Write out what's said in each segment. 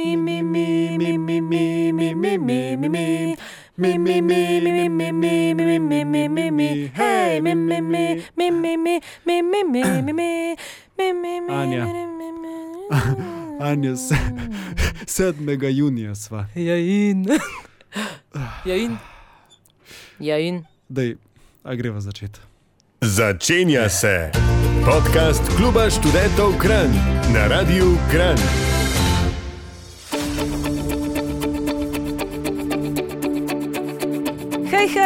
mi, mi, mi, mi, mi, mi, mi, mi, mi, mi, mi. Mi, mi, mi, mi, mi, mi, mi, mi, mi, mi, mi, mi. Hej, mi, mi, mi, mi, mi, mi, mi, mi, mi, mi, mi. Mi, mi, mi, Anja. mi, mi, mi. Anja, se, 7. junija sva. Ja, in. Ja, in. Ja, in. Dej, a greva začeti. Začenja se podcast Kluba študentov Kran na Radiu Kran.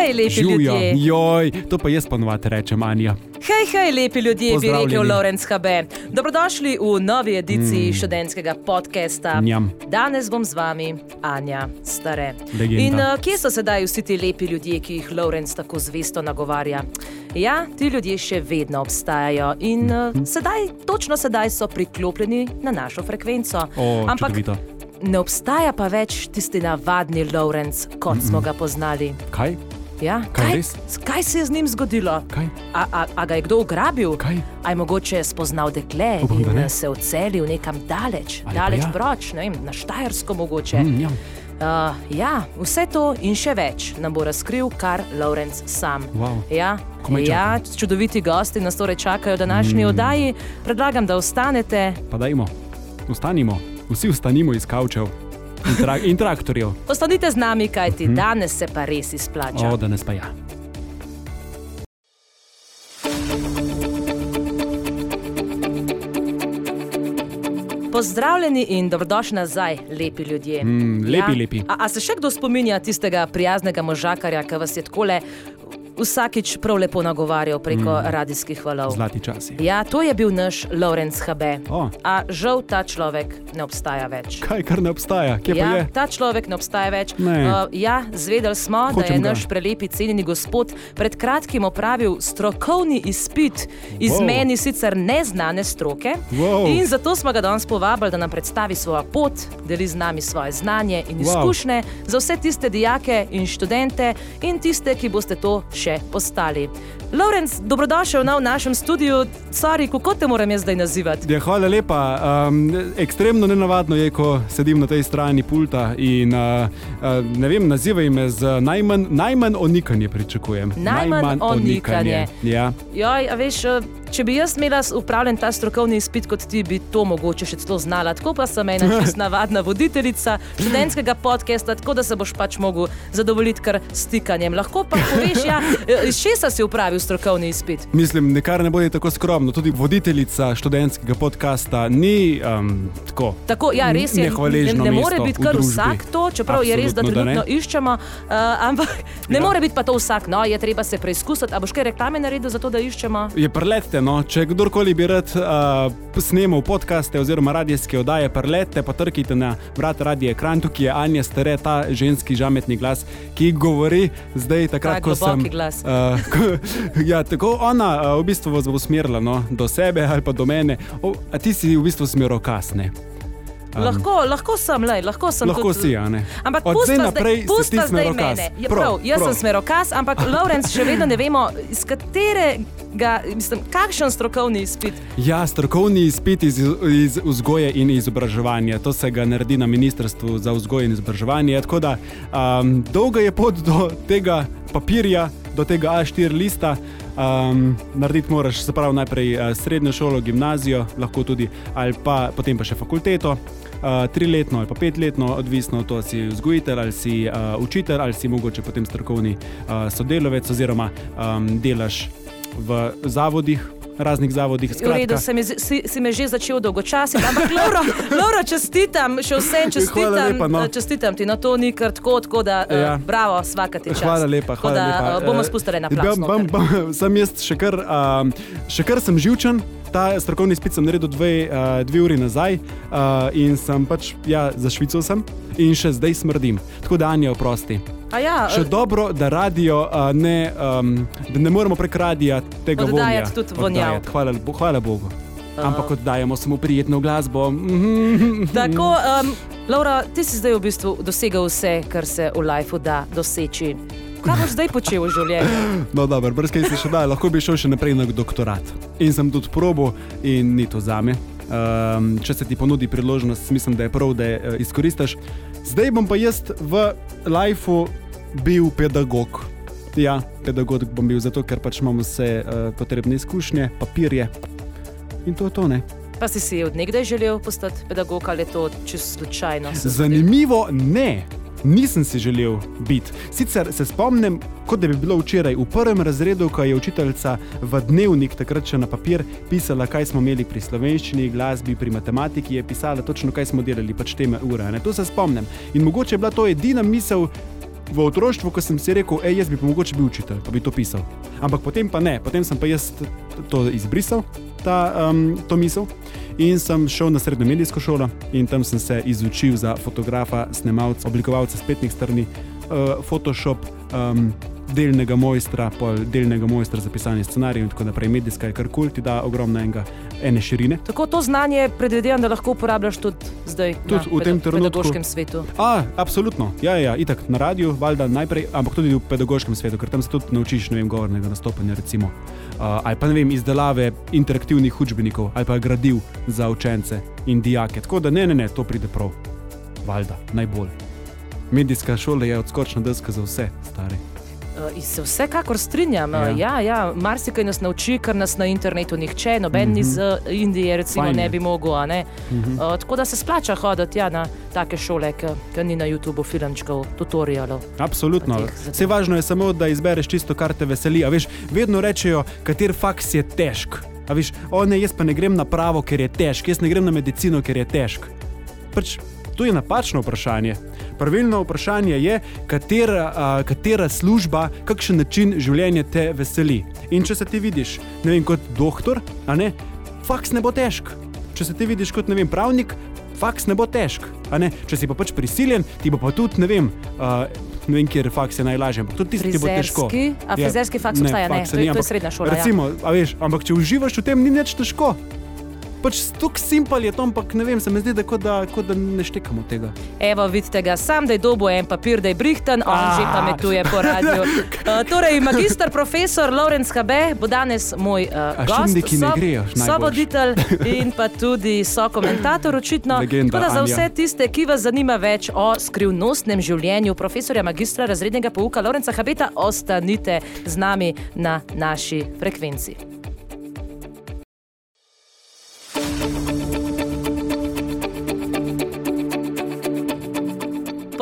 Hej, lepi Živjo, ljudje. joj, to pa jaz ponovadi rečem, Anja. Hej, hej, lepi ljudje, bi rekel. Lorenz HB. Dobrodošli v novi ediciji mm. študentskega podcasta. Njam. Danes bom z vami, Anja, stare. Legenda. In uh, kje so sedaj vsi ti lepi ljudje, ki jih Lorenz tako zvesto nagovarja? Ja, ti ljudje še vedno obstajajo in uh, sedaj, točno sedaj so priklopljeni na našo frekvenco. O, Ampak čudovito. ne obstaja pa več tisti navadni Lorenz, kot smo ga poznali. Kaj? Ja? Kaj kaj, kaj se je z njim zgodilo? Kaj? A, a, a ga je kdo ugrabil? Kaj? A je mogoče spoznal dekle Upam, in ne. eh, se odselil nekam daleč, Ali daleč ja. proč, ne vem, na Štajersko mogoče. Mm, jam. Uh, ja, vse to in še več nam bo razkril kar Lorenz sam. Wow. Ja, ja, čudoviti gosti nas torej čakajo v današnji mm. oddaji. Predlagam, da ostanete. Pa dajmo, ustanimo, vsi ustanimo iz kavčev in, tra in traktorjev. Ostanite z nami, kajti mm. danes se pa res izplača. O, danes pa ja. Pozdravljeni in dobrodošli nazaj, lepi ljudje. Mm, lepi, lepi. A, a se še kdo spominja tistega prijaznega možakarja, ki vas je takole vsakič prav lepo nagovarjal preko mm. radijskih valov? Zlati časi. Ja, to je bil naš Lorenz HB. O. A žal ta človek ne obstaja več. Kaj, kar ne obstaja, kje Ja, je? ta človek ne obstaja več. Ne. Uh, ja, zvedeli smo, da je Hočem ga. naš prelepi cenjeni gospod pred kratkim opravil strokovni izpit iz Wow. meni sicer neznane stroke. Wow. In zato smo ga danes povabili, da nam predstavi svojo pot, deli z nami svoje znanje in Wow. izkušnje za vse tiste dijake in študente in tiste, ki boste to še še postali. Lorenz, dobrodošel na našem studiu. Sorry, kako te moram jaz zdaj nazivati? Ja, hvala lepa. Um, ekstremno nenavadno je, ko sedim na tej strani pulta in uh, uh, ne vem, nazivaj me z najmanj, najmanj onikanje pričakujem. Najmanj onikanje. Ja. Joj, a veš, eh, če bi jaz imela upravljen ta strokovni izpit kot ti, bi to mogoče še celo znala. Tako pa sem ena čisto navadna voditeljica študentskega podcasta, tako da se boš pač mogel zadovoljiti kar s stikanjem. Lahko pa poveš, ja, iz česa si upravil strokovni izpit. Mislim, nekar ne bodi tako skromno. Tudi voditeljica študentskega podcasta ni um, tako. Tako, ja, res je. Ne, ne more biti kar vsak to, čeprav je res, da Absolutno, da trenutno ne. iščemo, uh, ampak ne Ja. more biti pa to vsak. No, je treba se preizkusiti. A boš kaj reklame naredil za to, da iščemo? Je prelete, no, če kdorkoli bi rad uh, snemal podkaste oziroma radijske oddaje, prelete, pa trkite na vrat radio ekran, tukaj je Anja Stare, ta ženski žametni glas, ki govori zdaj, takrat, Ta ko sem. glas. Uh, ko, ja, tako ona uh, v bistvu vas bo usmerila no, do sebe ali pa do mene, o, a ti si v bistvu smeral kasne. Um, lahko, lahko sem, lej, lahko sem. Lahko tudi- si, a ne? Ampak zdaj naprej si pusta ti zdaj smerokaz. mene. Ja, Prav, prav, jaz prav. sem smerokaz, ampak Lorenz še vedno ne vemo, iz katerega, mislim, kakšen strokovni izpit. Ja, strokovni izpit iz, iz vzgoje in izobraževanja. To se ga naredi na Ministrstvu za vzgojo in izobraževanje. Tako da um, dolga je pot do tega papirja, do tega A4 lista. Um, narediti moraš, pravi, najprej uh, srednjo šolo, gimnazijo, lahko tudi, ali pa potem pa še fakulteto. Uh, triletno ali pa petletno, odvisno od tega, si vzgojitelj ali si uh, učitelj ali si mogoče potem strokovni uh, sodelavec oziroma um, delaš v zavodih, raznih zavodih. V redu, se mi, z- si, si me že začel dolgočasiti, ampak Laura, Laura čestitam, še vsem čestitam, lepa, no. eh, čestitam ti, no to ni kar tako, tako da ja. Ja. uh, bravo, svaka ti čas. Hvala lepa, hvala da, lepa. eh, bomo Eh, spustili na bam- plasno. bam- bam- Sem jaz še kar, um, še kar sem živčen. Ta strokovni spit sem naredil dve, uh, dve uri nazaj uh, in sem pač, ja, za Švico sem in še zdaj smrdim. Tako da Anja oprosti. A ja, Še eh, dobro, da, radio, uh, ne, um, da ne moremo prek radia tega vonja oddajati. Hvala, hvala Bogu. Ampak oddajamo samo prijetno glasbo. Tako, um, Laura, ti si zdaj v bistvu dosegel vse, kar se v lifeu da doseči. Kaj boš zdaj počel v življenju? No, dobro, brez kaj se še da, lahko bi šel še naprej na doktorat. In sem tudi probo, in ni to zame. Um, če se ti ponudi priložnost, mislim, da je prav, da jo izkoristiš. Zdaj bom pa jaz v lifeu bil pedagog. Ja, pedagog bom bil zato, ker pač imam vse uh, potrebne izkušnje, papirje in to je to. Ne. Pa si si odnegdaj želel postati pedagog ali je to čisto slučajno? Zanimivo, ne. Nisem si želel biti. Sicer se spomnim, kot da bi bilo včeraj v prvem razredu, ko je učiteljica v dnevnik, takrat še na papir, pisala, kaj smo imeli pri slovenščini, glasbi, pri matematiki, je pisala točno, kaj smo delali, pač teme ure. Ne? To se spomnim. In mogoče je bila to edina misel v otroštvu, ko sem si rekel, hej, jaz bi pa mogoče bil učitelj, pa bi to pisal. Ampak potem pa ne, potem sem pa jaz to izbrisal, ta, um, to misel. In sem šel na srednjo medijsko šolo in tam sem se izučil za fotografa, snemalca, oblikovalca spletnih strani, uh, Photoshop, um, delnega mojstra, pol delnega mojstra za pisanje scenarijev in tako naprej. Medijska je kar kul, ti da ogromno enega, ene širine. Tako to znanje predvidevam, da lahko uporabljaš tudi zdaj Tudi na v tem trenutku. pedagoškem svetu. A, absolutno, ja, ja, itak na radiju, valjda najprej, ampak tudi v pedagoškem svetu, ker tam se tudi naučiš, ne vem, govornega nastopanja, recimo, ali pa ne vem, izdelave interaktivnih učbenikov ali pa gradiv za učence in dijake. Tako da ne, ne, ne, to pride prav, valjda, najbolj. Medijska šola je odskočna deska za vse. Uh, se vsekakor strinjam. Ja. Ja. Ja, ja, marsikaj nas nauči, kar nas na internetu nihče, noben mm -hmm. iz uh, Indije recimo, Fajn je. ne bi mogel. Ne? Mm -hmm. uh, tako da se splača hoditi ja, na take šole, ki ni na YouTubu filmčkov, tutorialov. Absolutno. Vse važno je samo, da izbereš tisto, kar te veseli. A veš, vedno rečejo, kater faks je težk. A veš, o ne, jaz pa ne grem na pravo, ker je težk, jaz ne grem na medicino, ker je težk. Pač, to je napačno vprašanje. Pravilno vprašanje je, katera, a, katera služba, kakšen način življenja te veseli. In če se ti vidiš, ne vem, kot doktor, a ne, faks ne bo težk. Če se ti vidiš kot ne vem, pravnik, faks ne bo težk. ne. Če si pa pač prisiljen, ti bo pa tudi ne vem. Uh, Ne vem, kjer faks je najlažje, ampak tudi tisti, ki bo težko. A frizerski faks obstaja? Ne, faksa to je- to je srednja šola, ja. Recimo, a veš, ampak če uživaš v tem, ni nič težko. Pač stuk simpel je to, ampak ne vem, se mi zdi, da, kot da, kot da ne štekamo tega. Evo, vidite ga, sam da je dobo en papir, da je brihten, on A. že pametuje po radiju. Uh, torej, magistr profesor Lorenz Habe bo danes moj uh, gost, šundiki ne grejo sovoditelj in pa tudi sokomentator očitno. Legenda, Tako da za vse tiste, ki vas zanima več o skrivnostnem življenju profesorja magistra razrednega pouka Lorenza Habeta, ostanite z nami na naši frekvenci.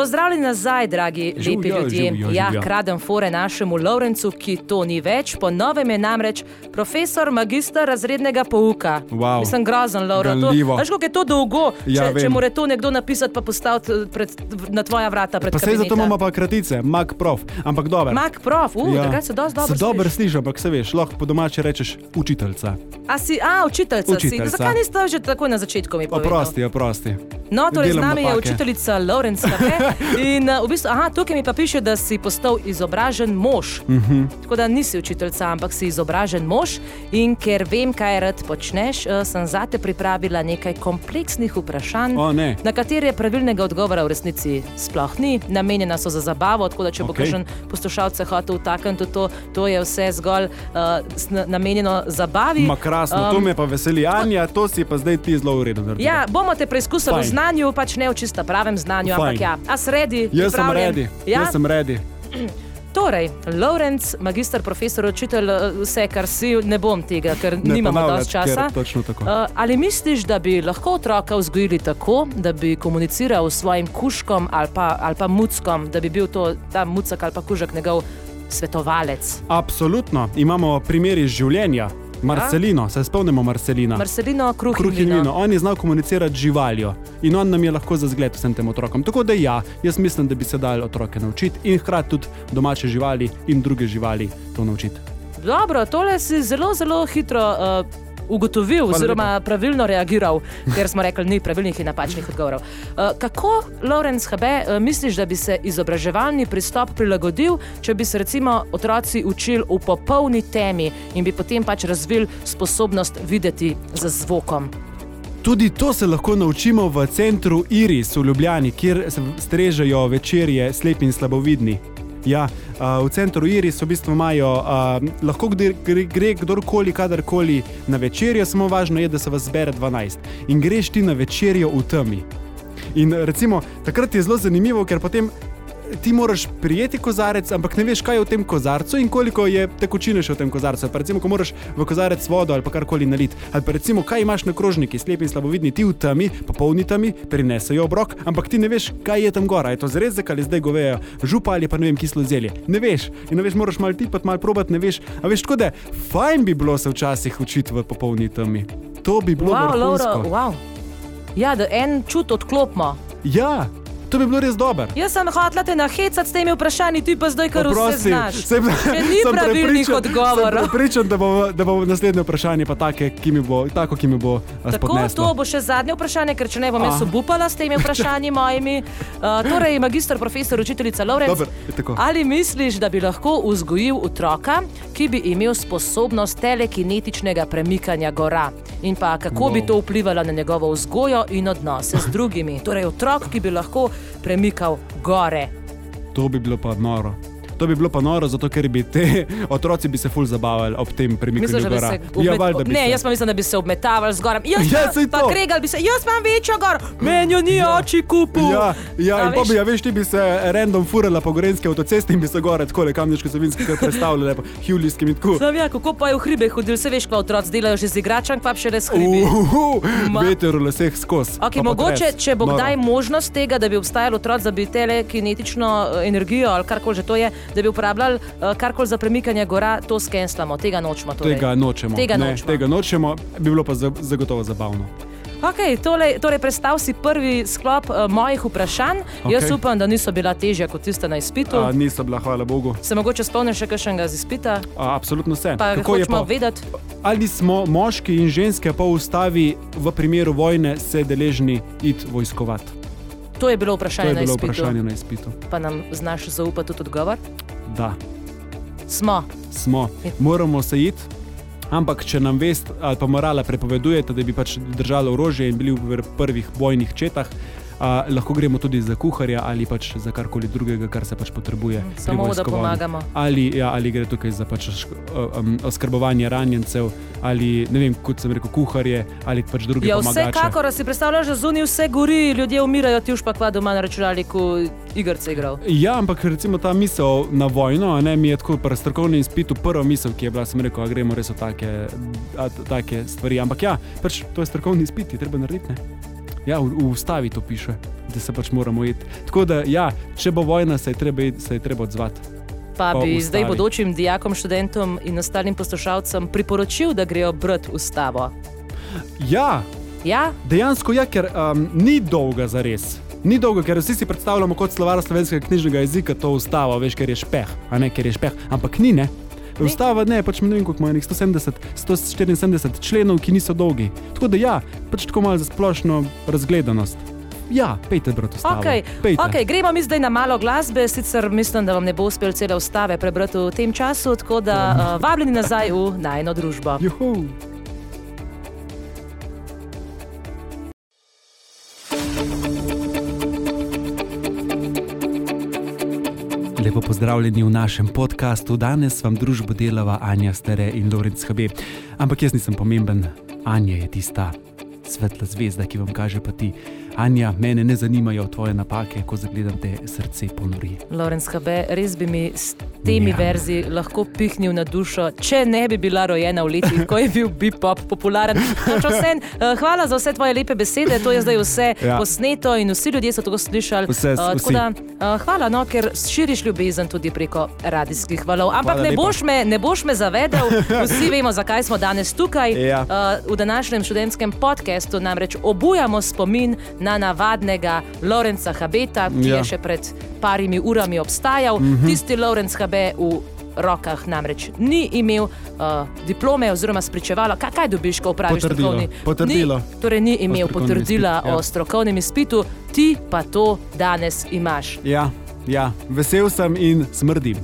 Pozdravljeni nazaj, dragi Živjo, lepi ljudje. živjo, Ja, živjo. kradem fore našemu Lovrencu, ki to ni več. Po novem je namreč profesor magistr razrednega pouka. Wow. Mislim, grozen, Ganljivo. veš, kako je to dolgo, Ja, če, če vem. mora to nekdo napisati, pa postaviti eh, pred, na tvoja vrata. pred Pa se zato imamo pa kratice, Mac Prof, ampak dobro. Mak prof, uh, ja. takrat se dosti dobro Se dobro slišiš, ampak se veš, lahko po domači rečeš učiteljica. A si, a, učiteljica, si. Učiteljica. Zakaj niste že takoj na začetku mi povedali? Oprosti, oprosti. No, torej z nami je napake. učiteljica Lorenz Kafe. In uh, v bistvu, aha, tukaj mi pa piše, da si postal izobražen mož. Uh Mhm. -huh. Tako da nisi učiteljica, ampak si izobražen mož. In ker vem, kaj rad počneš, uh, sem zate pripravila nekaj kompleksnih vprašanj, O, ne. na katere pravilnega odgovora v resnici sploh ni. Namenjena so za zabavo, tako da če bo Okej. kakšen poslušalec se hotel vtakniti v to, to je vse zgolj uh, namenjeno zabavi. Ma krasno, to me pa veseli, Anja, to si pa zdaj ti zelo uredno. Ja, bomo te preizkusili Fajn. Znanju, pač ne v čista pravem znanju, Fajn. ampak ja, a sredi. Jaz sem redi, Ja? jaz sem redi. Torej, Lorenz, magistr, profesor, učitelj, eh, vse, kar si, ne bom tega, ker Ne nimamo dosti časa. Uh, ali misliš, da bi lahko otroka vzgojili tako, da bi komuniciral s svojim kužkom ali pa, ali pa muckom, da bi bil to ta mucek ali pa kužek njegov svetovalec? Absolutno, imamo primer iz življenja. Marcelino, se spomnimo Marcelina. Marcelino, kruh, Kruh in vino. On je znal komunicirati z živaljo in on nam je lahko za zgled vsem tem otrokom. Tako da ja, jaz mislim, da bi se dali otroke naučiti in hkrati tudi domače živali in druge živali to naučiti. Dobro, tole si zelo, zelo hitro uh, ugotovil, Hvala oziroma pravilno reagiral, ker smo rekli, ni pravilnih in napačnih odgovorov. Uh, kako, Lorenz Habe, uh, misliš, da bi se izobraževalni pristop prilagodil, če bi se recimo otroci učili v popolni temi in bi potem pač razvili sposobnost videti z zvokom? Tudi to se lahko naučimo v centru Iris v Ljubljani, kjer strežejo večerje slepi in slabovidni. Ja, uh, v centru Iris v bistvu imajo, uh, lahko gre, gre, gre kdorkoli, kadarkoli na večerjo, samo važno je, da se vas zbere 12 in greš ti na večerjo v temi. In recimo, takrat je zelo zanimivo, ker potem ti moraš prijeti kozarec, ampak ne veš, kaj je v tem kozarcu in koliko je tekočine še v tem kozarcu. Pa recimo, ko moraš v kozarec vodo ali karkoli naliti. Ali pa recimo, kaj imaš na krožniki, slepi in slabovidni, ti v temi, popolni temi, prinesajo obrok, ampak ti ne veš, kaj je tam gora. Je to zrezek ali zdaj govejo župa ali pa ne vem, kislo zelje. Ne veš. In ne veš, moraš malo tipati, malo probati, ne veš. A veš, tako da fajn bi bilo se včasih učiti v popolni temi. To bi bilo Wow, vrhunsko. Laura, wow. Ja, da en čut odklopimo. Ja, to bi bilo res dobro. Jaz sem hotela te nahecati s temi vprašanji, ti pa zdaj kar vse Oprosti, znaš. sem- Če ni sem pravilnih odgovorov. Prepričan, da bo, da bo naslednje vprašanje pa take, ki mi bo, tako, ki mi bo a, Tako, spodneslo. to bo še zadnje vprašanje, ker če ne bom jaz obupala s temi vprašanji mojimi. Uh, torej, magistr, profesor, učiteljica je tako. ali misliš, da bi lahko vzgojil otroka, ki bi imel sposobnost telekinetičnega premikanja gora? In pa kako wow. bi to vplivalo na njegovo vzgojo in odnose z drugimi? Torej, otrok, ki bi lahko premikal gore. To bi bilo pa noro. To bi bilo pa noro, zato ker bi te otroci bi se ful zabavali ob tem premikanju Misliš, gora. se Ja, obmet- valjda bi ne, se. jaz pa mislim, da bi se obmetavali z gorami. Jaz Ja, pa- pa to. kregali bi se, jaz imam večjo gor, meni jo ni ja. oči kupil. Ja, ja, A in pa bi, ja, veš, ti bi se random furala po gorenski avtocesti in bi se gore tako le kamniški sovinski kar predstavljali, pa hjulijskim in tako. Sam ja, kako pa je v hribe hodil, se veš, kaj otroci delajo že z igračank, pa še res hribi. Veter v laseh skozi. Okay, mogoče, če bo kdaj možnost tega, da bi obstajal otrok, da bi telekinetično eh, energijo ali karkoli že to je, da bi uporabljali uh, karkoli za premikanje gora, to skenslamo, tega nočemo. Torej. Tega nočemo. Tega ne, nočemo. tega nočemo, bi bilo pa za- zagotovo zabavno. Okay, tole, torej, predstav si prvi sklop uh, mojih vprašanj. Okay. Jaz upam, da niso bila težja kot tiste na izpitu. A, niso bila, hvala Bogu. Se mogoče spomniš še kakšnega z izpita, A, absolutno vse. pa Kako je pa? vedeti. Ali smo moški in ženske po ustavi v primeru vojne se deležni iti vojskovati? To je bilo To vprašanje je na bilo izpitu. vprašanje na izpitu. Pa nam znaš zaupati tudi odgovor? Da, Smo. smo. Moramo se iti. Ampak, če nam vest ali pa morala prepovedujete, da bi pač držali orožje in bili v prvih bojnih četah, a, lahko gremo tudi za kuharja ali pač za karkoli drugega, kar se pač potrebuje. Mm, Samo da pomagamo. Ali, ja, ali gre tukaj za pač, um, oskrbovanje ranjencev, ali ne vem, kot sem rekel, kuharje ali pač druge Ja, pomagače. vsekakor si predstavljaš, da zunaj vse gori, ljudje umirajo, ti už pa kva doma na računalniku igrice igral. Ja, ampak recimo ta misel na vojno, a ne mi je tako pri strokovnem izpitu prva misel, ki je bila, sem rekel, da gremo res v take, a, take stvari. Ampak ja, pač to je strokovni izpit, je treba narediti. Ne? Ja, v, v ustavi to piše, da se pač moramo iti. Tako da, ja, če bo vojna, se je treba, se je treba odzvati. Pa bi ustavi. zdaj bodočim dijakom, študentom in ostalim poslušalcem priporočil, da grejo brati ustavo. Ja, Ja, dejansko je, ker um, ni dolga za res. Ni dolgo, ker vsi si predstavljamo kot slovar slovenskega knjižnega jezika to ustavo, veš, ker je špeh, a ne ker je špeh, ampak ni ne. Ni. Ustava ne, pač ne vem, koliko ima, nekih 170, 174 členov, ki niso dolgi. Tako da ja, pač tako malo za splošno razgledanost. Ja, pejte, brat, ustavo. okay. Pejte. Okay, gremo mi zdaj na malo glasbe, sicer mislim, da vam ne bo uspel cele ustave prebrati v tem času, tako da uh, vabljeni nazaj v najno družbo. Juhu. Pozdravljeni v našem podkastu. Danes vam družbo delava Anja Stare in Lorenz HB. Ampak jaz nisem pomemben, Anja je tista svetla zvezda, ki vam kaže poti. Anja, mene ne zanimajo tvoje napake, ko zagledam te srce ponori. Lorenz HB, res bi mi s temi Ja. verzi lahko pihnil na dušo, če ne bi bila rojena v letih, ko je bil bipop popularen. Vsem, uh, hvala za vse tvoje lepe besede, to je zdaj vse ja. Posneto in vsi ljudje so to slišali. Vse, tako vsi. da, uh, hvala, no, ker širiš ljubezen tudi preko radijskih valov. Ampak Hvala ne lepa. boš, me, ne boš me zavedel, vsi vemo, zakaj smo danes tukaj. Ja. Uh, v današnjem študentskem podkastu namreč obujamo spomin na navadnega Lorenca Habeta, ki ja. Je še pred parimi urami obstajal. Mm -hmm. Tisti Lorenz Habe v rokah namreč ni imel uh, diplome oziroma spričevala. Kaj, kaj dobiš, ko upraviš Potrdilo. strokovni? Potrdilo. Ni, torej ni imel potrdila izpitu, ja. o strokovnem izpitu, ti pa to danes imaš. Ja, ja, vesel sem in smrdim.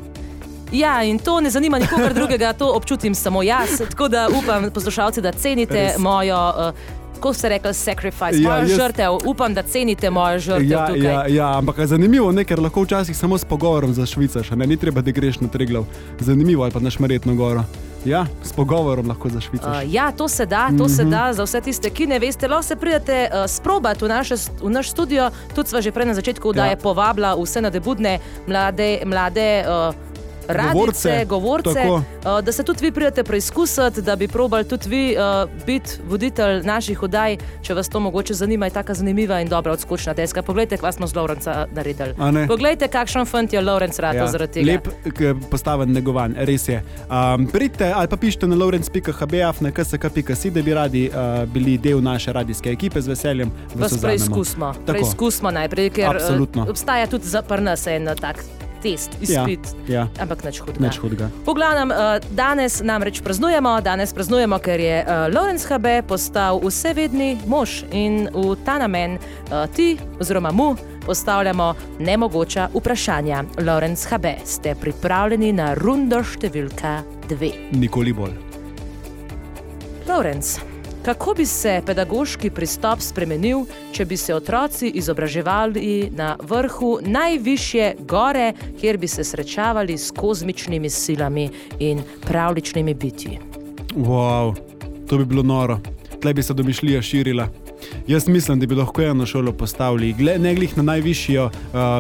Ja, in to ne zanima nikogar drugega, to občutim samo jaz. Tako da upam, poslušalci, da cenite Res. mojo uh, Ko ste rekli sacrifice, Ja, moja jaz- žrtev, upam, da cenite mojo žrtev Ja, tukaj. ja, ja, ampak je zanimivo, ne, ker lahko včasih samo s pogovorom zašvicaš, a ne, ni treba, da greš na Triglav. Zanimivo ali pa na Šmaretno goro. Ja, s pogovorom lahko zašvicaš. Uh, ja, to se da, to se da za vse tiste, ki ne veste. Lahko se pridete uh, sprobati v, naše, v naš studio. Tudi sva že prej na začetku, da Ja. je povabila vse nadebudne mlade. mlade uh, Radice, Govorce, govorce, uh, da se tudi vi pridete preizkusiti, da bi probali tudi vi uh, biti voditelj naših oddaj, če vas to mogoče zanima, je tako zanimiva in dobra odskočna deska. Poglejte, kaj smo z Lovrenca naredili. Poglejte, kakšen fant je Lovrenc rado ja, zaradi tega. lep, postaven, negovan, res je. Um, pridite ali pa pišite na lawrence.hbf na ksk.si, da bi radi uh, bili del naše radijske ekipe z veseljem. vas preizkusimo. Preizkusimo najprej, ker Absolutno. eh, obstaja tudi za pri nas en tak test, izpit. Ja, ja. Ampak nič hudega. Nič hudega. V glavnem, eh, danes namreč praznujemo, danes praznujemo, ker je uh, Lorenz HB postal vsevedni mož in v ta namen uh, ti oziroma mu postavljamo nemogoča vprašanja. Lorenz HB, ste pripravljeni na rundo številka dve? Nikoli bolj. Lorenz, kako bi se pedagoški pristop spremenil, če bi se otroci izobraževali na vrhu najvišje gore, kjer bi se srečavali s kozmičnimi silami in pravličnimi bitji? Wow, to bi bilo noro. Tle bi se domišljija širila. Jaz mislim, da bi lahko eno šolo postavili, gle- ne glih na najvišjo uh,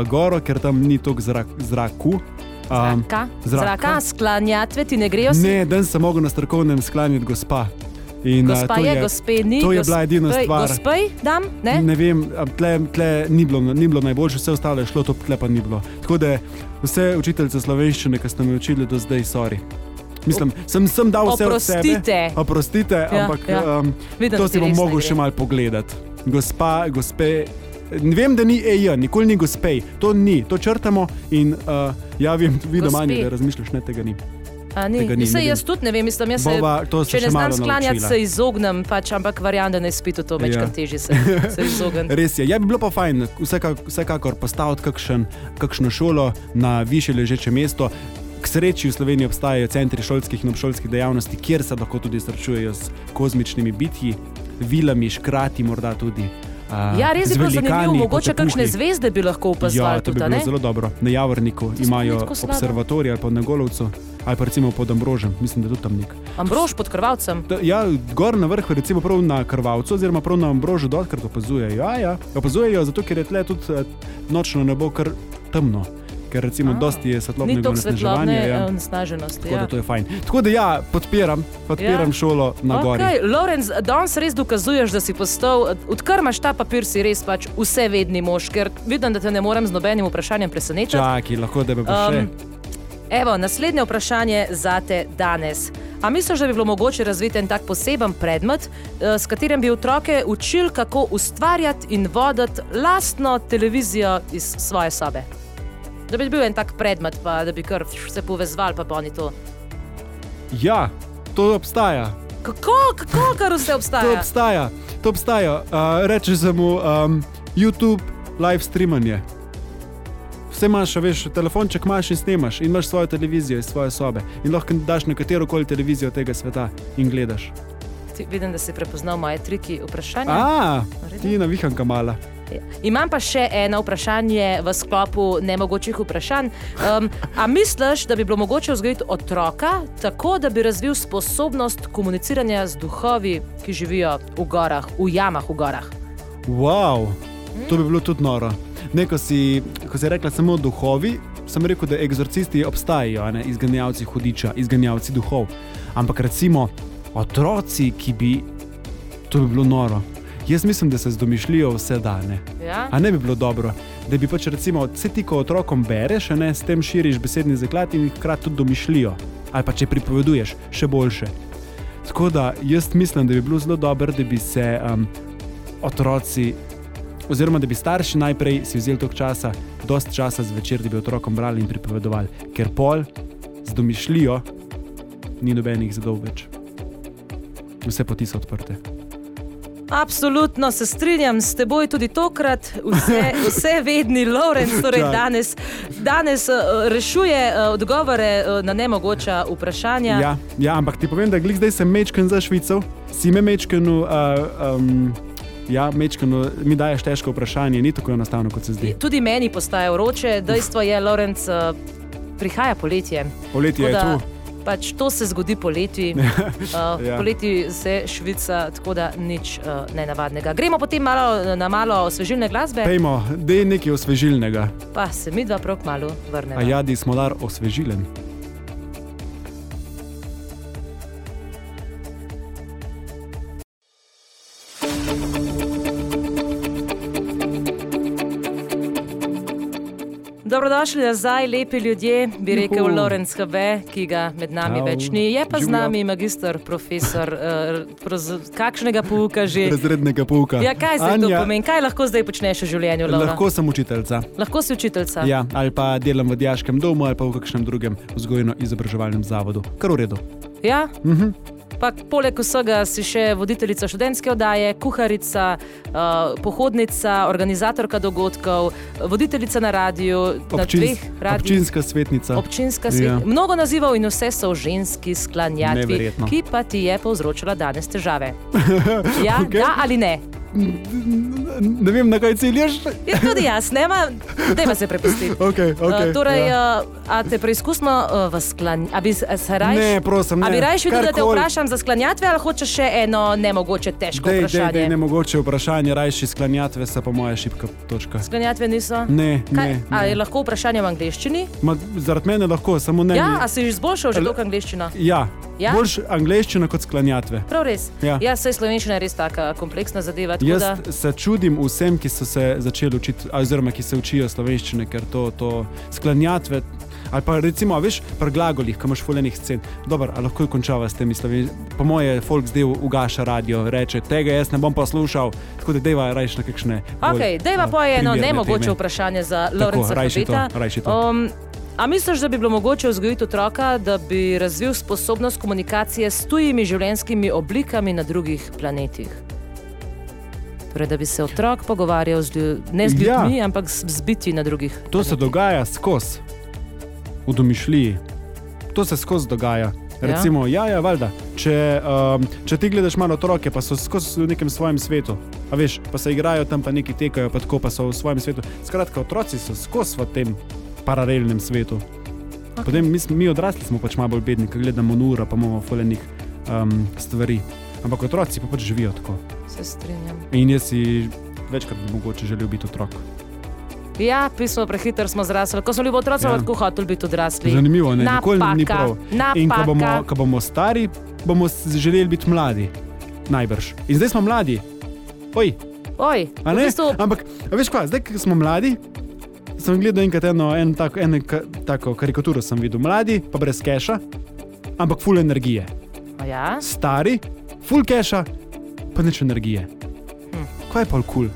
goro, ker tam ni toliko zrak, zraku. Um, Zraka, zraka. zraka sklanjatve ti ne grejo. ne, dan sem mogel na strokovnem sklanjati gospa. In, Gospa to je, gospe ni. To je bila edina stvar. Gospej, dam, ne? Ne vem, tle, tle ni, bilo, ni bilo najboljše, vse ostalo je šlo, to tle pa ni bilo. Tako da vse učiteljice slovenščine, ki ste me učili do zdaj, sorry. Mislim, sem, sem dal vse od sebe. Oprostite. Oprostite, Ja, ampak ja. Um, Vidim, to si bom ne mogel še mal pogledati. Gospa, gospe. Ne vem, da ni EJ, nikoli ni gospej, to ni, to črtamo in uh, ja, vem, vi doma da razmišljaš, ne tega ni. Ni. tega ni, ne jaz tudi ne vem, mislim, jaz se, Bova, se če ne še znam sklanjati, naučila. se izognem, pač, ampak verjamem, da na izpitu to večkrat Ja. težje se, se izogniti. Res je, ja, bi bilo pa fajn, vsekakor, vsekakor postaviti kakšen, kakšno šolo na više ležeče mesto. K sreči v Sloveniji obstajajo centri šolskih in obšolskih dejavnosti, kjer se lahko tudi srečujejo s kozmičnimi bitji, vilami, škrati, morda tudi. a, Ja, res je bilo zanimivo, mogoče kakšne zvezde bi lahko Ja, opazovali to bi bilo ne? zelo dobro. Na Javorniku imajo observatorij ali pa na Golovcu, ali pa recimo pod Ambrožem, mislim, da je tudi tam nek. Ambrož pod krvavcem. Da, Ja, gor na vrhu, recimo prav na Krvavcu, oziroma prav na Ambrožu, dotkrat opazujejo. Ja, ja, opazujejo, zato ker je tle tudi eh, nočno nebo kar temno. Ker recimo A, dosti je svetlobnega onesnaževanja. Ja. onesnaženosti. Tako da Ja. to je fajn. Tako da ja, podpiram, podpiram Ja. šolo na gori. Okay, Lorenz, danes res dokazuješ, da si postal, odkar imaš ta papir, si res pač vse vedni mož, ker vidim, da te ne morem z nobenim vprašanjem presenetiti. Čakaj, lahko da me bo še. Evo, naslednje vprašanje za te danes. A misliš, da bi bilo mogoče razviti en tak poseben predmet, eh, s katerim bi otroke učili, kako ustvarjati in voditi lastno televizijo iz svoje sobe? Da bi bil en tak predmet, pa da bi kar se povezval, pa oni to. Ja, to obstaja. Kako, kako kar vse To obstaja? obstaja. To obstaja. Uh, reče se mu um, YouTube live streamanje. Vse imaš, veš, telefonček imaš in snemaš, in imaš svojo televizijo iz svoje sobe. In lahko daš na katero koli televizijo tega sveta in gledaš. Ti, vidim, da si prepoznal moje triki vprašanja. A, ti navihanka mala. Ja. Imam pa še eno vprašanje v sklopu nemogočih vprašanj. Um, a misliš, da bi bilo mogoče vzgojiti otroka tako, da bi razvil sposobnost komuniciranja z duhovi, ki živijo v gorah, v jamah v gorah? Wow, to bi bilo tudi noro. Ne, ko si, ko si rekla samo duhovi, sem rekel, da egzorcisti obstajajo, ne izganjavci hudiča, izganjavci duhov. Ampak recimo otroci, ki bi. To bi bilo noro. Jaz mislim, da se z domišljijo vse dane. Ja? A ne bi bilo dobro, da bi pač recimo, vse ti, ko otrokom bereš, ne s tem širiš besedni zaklad in hkrati tudi domišljijo. Ali pa če pripoveduješ, še boljše. Tako da jaz mislim, da bi bilo zelo dobro, da bi se um, otroci, oziroma da bi starši najprej si vzeli toliko časa, dost časa zvečer, da bi otrokom brali in pripovedovali, ker pol z domišljijo ni nobenih zadov več. Vse poti so odprte. Absolutno se strinjam s teboj tudi tokrat, vse, vse vedni Lorenz, torej danes, danes uh, rešuje uh, odgovore uh, na nemogoča vprašanja. Ja, ja, ampak ti povem, da glih zdaj sem mečken za Švico, si me mečkenu. Uh, um, Ja, mečkano, mi daješ težko vprašanje, ni tako enostavno, kot se zdi. Tudi meni postaje vroče, dejstvo je, Lorenz, uh, prihaja poletje. Poletje je tu. Pač to se zgodi poleti. Uh, Ja. poleti se Švica, tako da nič uh, nenavadnega. Gremo potem malo, na malo osvežilne glasbe, Pejmo, da je nekaj osvežilnega. pa se mi dva prav malo vrnemo. A jadi smolar osvežilen. Dobrodošli nazaj, lepi ljudje, bi rekel Juhu. Lorenz HB, ki ga med nami več ni. Je pa z Živjo. nami magistr, profesor, uh, proz, kakšnega pouka že. Razrednega pouka. Ja, kaj zdaj to pomeni? Kaj lahko zdaj počneš v življenju, Laura? Lahko sem učiteljica. lahko si učiteljica. Ja, ali pa delam v dijaškem domu ali pa v kakšnem drugem vzgojno-izobraževalnem zavodu. Kar v redu. Ja? Mhm. Pa poleg vsega si še voditeljica študentske oddaje, kuharica, uh, pohodnica, organizatorka dogodkov, voditeljica na radiju, na dveh radijih. občinska svetnica. Občinska svet. Ja. Ja. Mnogo nazivov in vse so ženski sklanjatvi, ki pa ti je povzročila danes težave. Ja, okay. da ali ne? Ne vem, na kaj ciljaš. Ja, tudi jaz, ne, da se prepustiti. Okay, okay, uh, torej, ja. uh, a te preizkusimo uh, v sklanjatvi? A bi se rajš? Ne, prosim, A ne. bi rajš videl, da te vprašam za sklanjatve ali hočeš še eno nemogoče težko Dej, vprašanje? dej, nemogoče vprašanje, rajši sklanjatve so po moje šipka točka. Sklanjatve niso? Ne, Kaj, ne. a ne. je lahko vprašanje v angleščini? Ma, zaradi mene lahko, samo ne. Ja, mi- a si že izboljšal že to angleščino? ja. Ja? boljš angleščina kot sklanjatve. Prav res. Ja. ja saj slovenščina je res taka kompleksna zadeva. tako Jaz Da, se čudim vsem, ki so se začeli učiti, oziroma ki se učijo slovenščine, ker to, to sklanjatve. Ali pa recimo, veš, pri glagolih, ko imaš fuljenih scen. Dobro, a lahko končava s temi slovenščinami. Po moje, folk zdaj ugaša radio, reče, tega jaz ne bom poslušal, tako da deva rajš na kakšne. bolj, okay, dejva a, pa je eno nemogoče teme. vprašanje za Lorenza rajši to. Um, a misliš, da bi bilo mogoče vzgojiti otroka, da bi razvil sposobnost komunikacije s tujimi življenjskimi oblikami na drugih planetih? Torej, da bi se otrok pogovarjal z ne z Ja. ljudmi, ampak z, z biti na drugih. To se dogaja skozi, v domišljiji. To se skozi dogaja. Recimo, ja, ja, valjda. Če, um, če ti gledaš malo otroke, pa so skozi v nekem svojem svetu, a veš, pa se igrajo tam, pa neki tekajo, pa tako pa so v svojem svetu. Skratka, otroci so skozi v tem paralelnem svetu. Okay. Potem mi, mi odrasli smo pač malo bolj bedni, ker gledamo nura, pa imamo fulejnih um, stvari. Ampak otroci pa pač živijo tako. Se strinjam. In jaz si večkrat bi mogoče želel biti otrok. Ja, pismo prehiter smo zrasli. Ko smo bili otroci, Ja. tako hoteli biti odrasli. Zanimivo, ne? nikoli nam ni Napaka, prav. In ko napaka. bomo, ko bomo stari, bomo želeli biti mladi. Najbrž. In zdaj smo mladi. Oj, Oj, v bistvu, Ampak, veš kaj, zdaj, ko smo mladi, sem gledal enkrat eno, en tak, eno tako karikaturo, sem videl. Mladi, pa brez keša, ampak full energije. A ja, Stari, full keša, pa nič energije. Hm. Kaj je pa kul? Cool?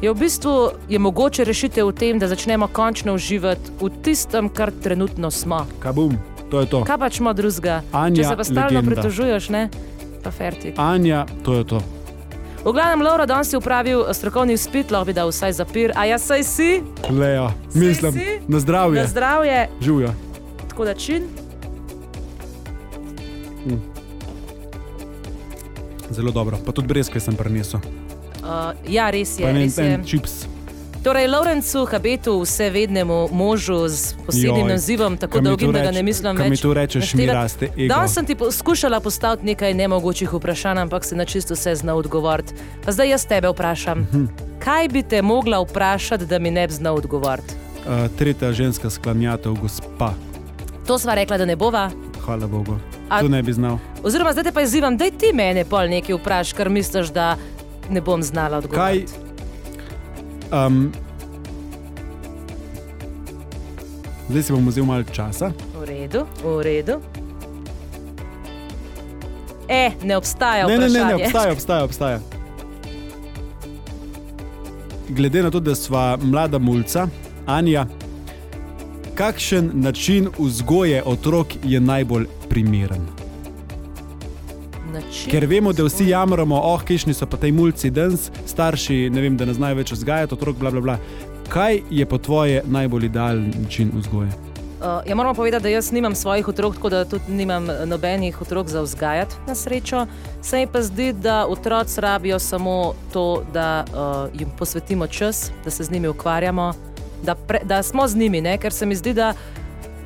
je v bistvu je mogoče rešitev v tem, da začnemo končno uživati v tistem, kar trenutno smo. Kabum, to je to. Kaj pač smo drugega? Če se pa stalno legenda. pritožuješ, ne? Pa ferti. Anja, to je to. V glavnem, Laura, danes si upravil strokovni izpit, lahko bi dal vsaj zapir, a jaz saj si, Lejo, mislim, si? na zdravje. na zdravje, Živijo. tako da čin. Zelo dobro, pa tudi brezke sem prinesel. Uh, ja, res je. Pa en, Res je. en čips. Torej, Lorencu Habetu, vsevednemu možu z posebnim Joj, nazivom, tako Ko mi dolgim, da ga ne mislim ko mi več. tu rečeš, mi raste ego. Danes sem ti poskušala postaviti nekaj nemogočih vprašanj, ampak si na čisto vse znal odgovoriti. Pa zdaj jaz tebe vprašam. Mhm. Kaj bi te mogla vprašati, da mi ne bi znal odgovoriti? Uh, tretja ženska sklanjata v gospa. To sva rekla, da ne bova. Hvala Bogu. A- To ne bi znal. Oziroma, zdaj te pa izzivam, da ti mene pol nekaj vprašaš, kar misliš, da ne bom znala Kaj? odgovoriti. Um, zdaj si bom vzel malo časa. V redu, v redu. E, ne obstaja Ne, ne, vprašanje. ne, ne, obstaja, obstaja, obstaja. Glede na to, da sva mlada mulca, Anja, kakšen način vzgoje otrok je najbolj primeren? Način Ker vemo, da vsi jamramo, oh, kišni so pa te mulci danes, starši, ne vem, da ne znajo več vzgajati otrok, bla, bla, bla. Kaj je po tvoje najbolj idealen način vzgoje? Uh, ja, moramo povedati, da jaz nimam svojih otrok, tako da tudi nimam eh, nobenih otrok za vzgajati na srečo. Se mi pa zdi, da otroci rabijo samo to, da uh, jim posvetimo čas, da se z njimi ukvarjamo, da, pre, da smo z njimi, ne? ker se mi zdi, da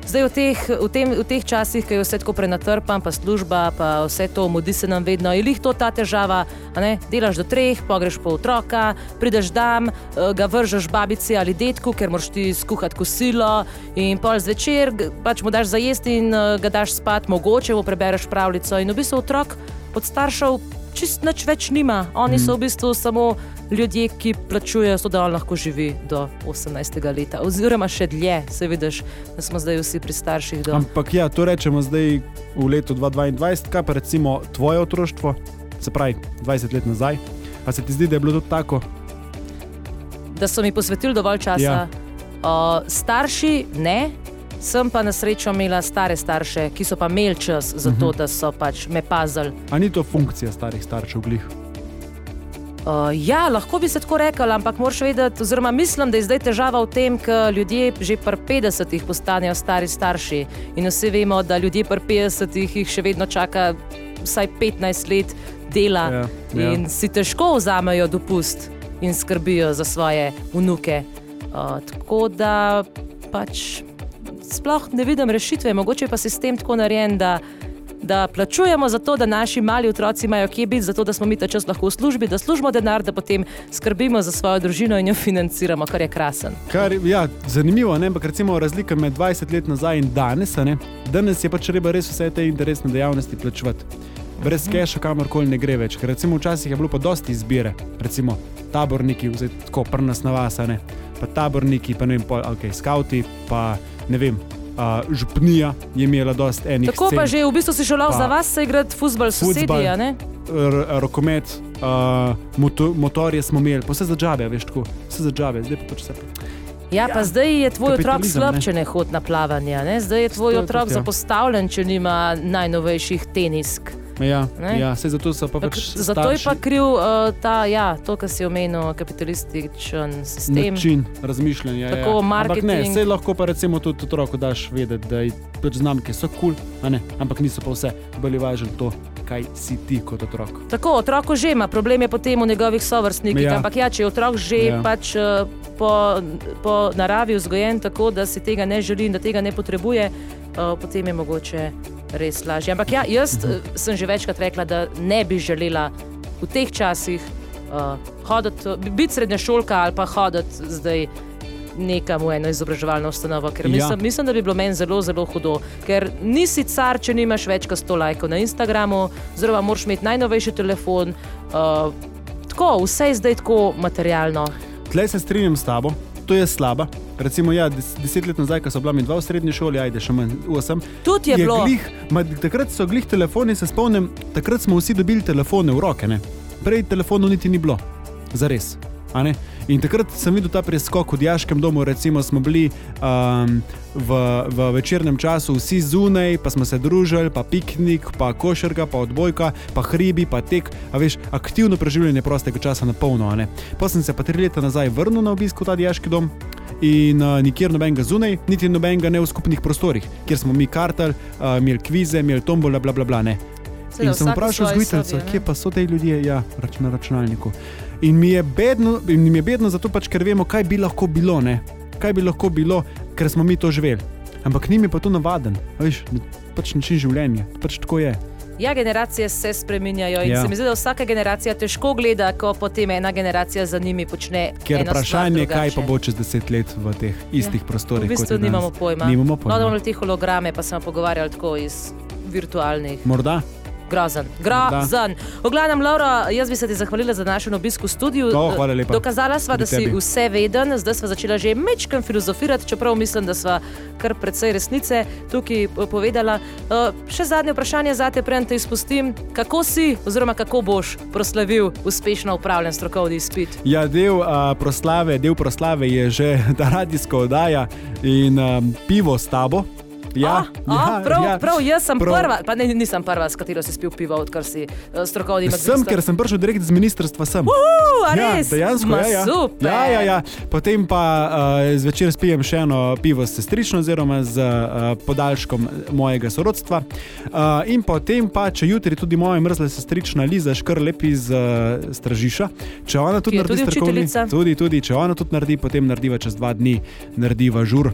zdaj v teh, v, tem, v teh časih, ki je vse tako prenatrpan, pa služba, pa vse to, mudi se nam vedno, je lih to ta težava. ne? Delaš do treh, pogreš po otroka, prideš dan, eh, ga vržeš babici ali detku, ker moraš ti skuhati kosilo in pol zvečer pač mu daš za jesti in eh, ga daš spat, mogoče mu prebereš pravljico. In v bistvu otrok od staršev čist nič več nima. Oni so v bistvu samo ljudje, ki plačujejo, zato da on lahko živi do 18. leta, oziroma še dlje, se vidiš, da smo zdaj vsi pri starših. Do... Ampak ja, to rečemo zdaj v letu 2022, kaj pa recimo tvoje otroštvo, se pravi 20 let nazaj. A se ti zdi, da je bilo to tako? Da so mi posvetili dovolj časa. Ja. Uh, starši ne. Sem pa na srečo imela stare starše, ki so pa imeli čas za to, Mhm. da so pač me pazili. A ni to funkcija starih staršev glih? Uh, ja, lahko bi se tako rekel, ampak moraš vedeti, oziroma mislim, da je zdaj težava v tem, ker ljudje že pri 50-ih postanejo stari starši. In vsi vemo, da ljudje pri 50-ih jih še vedno čaka vsaj 15 let dela Ja, ja. in si težko vzamejo dopust in skrbijo za svoje vnuke. Uh, tako da pač sploh ne vidim rešitve, mogoče pa je sistem tako narejen, da, da plačujemo za to, da naši mali otroci imajo kje biti, zato da smo mi ta čas lahko v službi, da služimo denar, da potem skrbimo za svojo družino in jo financiramo, kar je krasen. Kar, ja, zanimivo, ne? ampak recimo razlika med 20 let nazaj in danes. Danes je pač treba res vse te interesne dejavnosti plačevati. Brez keša kamorkoli ne gre več. Ker recimo včasih je bilo pa dosti izbire, recimo taborniki, zdaj tako prnas na vas, ne? pa taborniki, pa ne vem, pol, okay, skauti, pa ne vem. Uh, župnija je imela dosti enih. Tako pa scen. že v bistvu si Pa- za vas, se igrati futbol, Fuzbal. sosedje, a ne? Rokomet, uh, moto, motorje smo imeli, pa vse za džabe, veš, tako, vse za džabe, zdaj pa pač vse. Ja, pa zdaj je tvoj otrok slab, ne. če ne hodi na plavanje. Ne? Zdaj je tvoj To je otrok tudi, ja. zapostavljen, če nima najnovejših tenisk. Ja, Ne? ja, sej zato so pa pač zato je pa starši- kriv uh, ta, ja, to, kar si omenil, kapitalističen sistem. način razmišljanja. Tako, ja. Ampak ne, marketing. vse lahko pa recimo tudi otroku daš vedeti, da je pač znamke so kul, cool, ampak niso pa vse. Bolj je važno to, kaj si ti kot otrok. Tako, otrok že ima, problem je potem v njegovih sovrstnikih. Ja. Ampak ja, če je otrok že ja. pač, uh, po, po naravi vzgojen tako, da si tega ne želi in da tega ne potrebuje, uh, potem je mogoče res lažje. Ampak ja, jaz Mhm. uh, sem že večkrat rekla, da ne bi želela v teh časih uh, hoditi, biti srednja šolka ali pa hoditi zdaj. Nekam v eno izobraževalno ustanovo, ker Ja. mislim, ja. mislim, da bi bilo meni zelo, zelo hudo. Ker nisi car, če nimaš več kot 100 lajkov na Instagramu, oziroma moraš imeti najnovejši telefon. Uh, tako, vse je zdaj tako materialno. Tleh se strinjam s tabo, to je slaba. Recimo, ja, des, deset let nazaj, ko so bila mi dva v srednji šoli, ajde še manj, osem. Tudi je, je bilo. Glih, ma, takrat so glih telefoni, se spomnim, takrat smo vsi dobili telefone v roke. Ne? Prej telefonov niti ni bilo, za res. In takrat sem videl ta preskok v Dijaškem domu, recimo smo bili um, v, v večernem času vsi zunaj, pa smo se družili, pa piknik, pa košarka, pa odbojka, pa hribi, pa tek, a veš, aktivno preživljanje prostega časa na polno. Pa sem se pa tri leta nazaj vrnil na obisk v ta Dijaški dom. In uh, nikjer nobenega zunaj, niti nobenega ne v skupnih prostorih, kjer smo mi kartali, uh, imeli kvize, imeli tombole, bla bla bla. Ne. Seveda, In sem vprašal vzgojiteljico, kje pa so te ljudje, ja, rač na računalniku. In mi je bedno, in mi je bedno zato, pač, ker vemo, kaj bi lahko bilo, ne? kaj bi lahko bilo, ker smo mi to živeli. Ampak njim je pa to navaden, veš, pač način življenja, pač tako je. Ja, generacije se spreminjajo in Ja. se mi zdi, da vsaka generacija težko gleda, ko potem ena generacija za njimi počne. Ker vprašanje je, kaj pa bo čez deset let v teh istih Ja, prostorih. V bistvu nimamo pojma. Nimamo pojma. No, da bomo te holograme pa se bomo pogovarjali tako iz virtualnih. Morda? Grozen, grozen. V glavnem, Laura, jaz bi se ti zahvalila za naš obisk v studiu. O, hvala lepa. Dokazala sva, da si vse veden, zdaj sva začela že mečkam filozofirati, čeprav mislim, da sva kar precej resnice tukaj eh, povedala. Uh, še zadnje vprašanje za te, preden te izpustim. Kako si, oziroma kako boš proslavil uspešno upravljen strokovni izpit? Ja, del, uh, proslave, del proslave je že ta radijska oddaja in um, pivo s tabo. Ja, a, a, ja, prav, ja. prav, jaz sem Prav. prva, pa ne, nisem prva, s katero si spil pivo, odkar si uh, strokovni Sem, ker sem prišel direkt z ministrstva sem. Uh, a Ja, dejansko Ma, je. Ja. Super. Ja, ja, ja. Potem pa uh, zvečer spijem še eno pivo s sestrično, oziroma z uh, podaljškom mojega sorodstva. Uh, in potem pa, če jutri tudi moja mrzla sestrična Liza škrlep iz uh, Stražiša, če ona tudi Ki naredi tudi strokovni, učiteljica. tudi, tudi, če ona tudi naredi, potem narediva čez dva dni, narediva žur.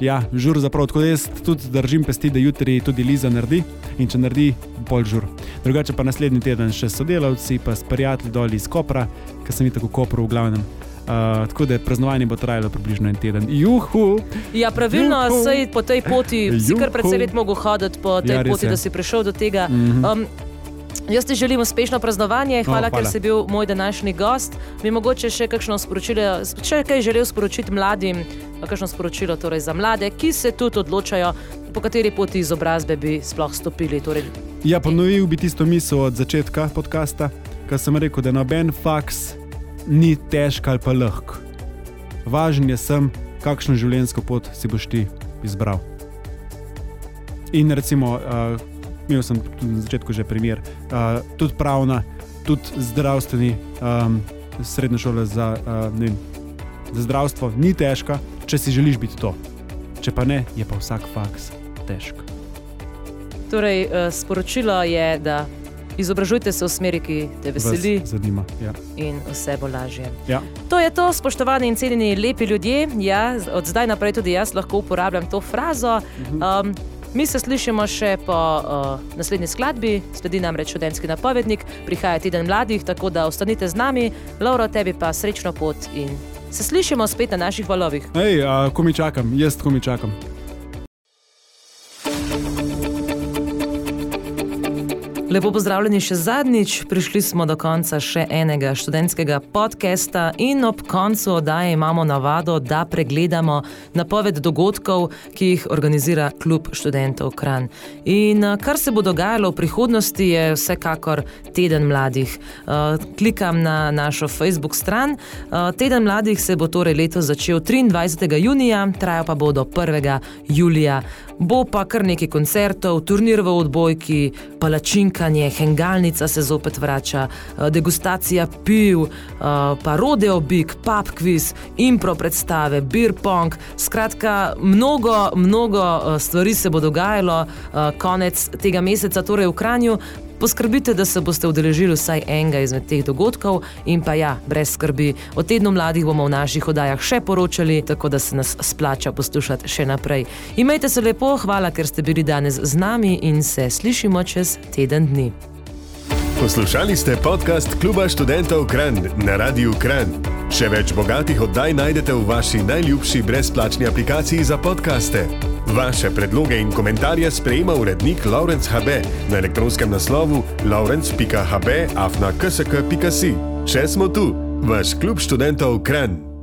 Ja, žur za prav, tako da jaz tudi držim pesti, da jutri tudi Liza naredi in če naredi, pol žur. Drugače pa naslednji teden še sodelavci, pa s prijatelji dol iz Kopra, ker sem jih tako v Kopru v glavnem. Uh, tako da praznovanje bo trajalo približno en teden. Juhu! Ja, pravilno, Juhu. sej po tej poti si kar Juhu. precej let mogel hoditi po tej Ja, poti, je. da si prišel do tega. Mhm. Um, Jaz ti želim uspešno praznovanje, hvala, O, hvala. ker si bil moj današnji gost. Bi mogoče še kakšno sporočilo, če kaj želel sporočiti mladim, kakšno sporočilo torej za mlade, ki se tudi odločajo, po kateri poti izobrazbe bi sploh stopili. Torej, Ja, ponovil bi tisto misel od začetka podcasta, kar sem rekel, da noben faks ni težk ali pa lahk. Važen je sem, kakšno življenjsko pot si boš ti izbral. In recimo, uh, imel sem tudi na začetku že primer, uh, tudi pravna, tudi zdravstveni, um, srednja šola za, uh, vem, za zdravstvo ni težka, če si želiš biti to. Če pa ne, je pa vsak faks težk. torej eh, sporočilo je, da izobražujte se v smeri, ki te veseli Vas zanima. Ja. in vse bo lažje. Ja. To je to, spoštovani in cenjeni lepi ljudje. Ja, od zdaj naprej tudi jaz lahko uporabljam to frazo. Um, mi se slišimo še po uh, naslednji skladbi, sledi namreč študentski napovednik, prihaja teden mladih, tako da ostanite z nami, Laura, tebi pa srečno pot in se slišimo spet na naših valovih. Hej, a, ko mi čakam, jaz ko mi čakam. Lepo pozdravljeni še zadnjič. Prišli smo do konca še enega študentskega podcasta, in ob koncu oddaje imamo navado, da pregledamo napoved dogodkov, ki jih organizira Klub študentov Kran. In eh, kar se bo dogajalo v prihodnosti, je vsekakor Teden mladih. Eh, Klikam na našo Facebook stran. Eh, Teden mladih se bo torej letos začel 23. junija, trajal pa bo do 1. julija. Bo pa kar nekaj koncertov, turnir v odbojki, palačinkanje, hengalnica se zopet vrača, eh, degustacija piv, eh, pa rodeo big, pub quiz, impro predstave, beer pong. Skratka, mnogo, mnogo eh, stvari se bo dogajalo konec tega meseca, torej v Kranju. Poskrbite, da se boste udeležili vsaj enega izmed teh dogodkov, in pa ja, brez skrbi. O tednu mladih bomo v naših oddajah še poročali, tako da se nas splača poslušati še naprej. Imejte se lepo, hvala, ker ste bili danes z nami in se slišimo čez teden dni. Poslušali ste podcast Kluba študentov Kran na Radiu Kran. Še več bogatih oddaj najdete v vaši najljubši brezplačni aplikaciji za podkaste. Vaše predloge in komentarje sprejema urednik Laurence HB na elektronskem naslovu laurence.hb afna ksk.si. Še smo tu, vaš klub študentov Kran.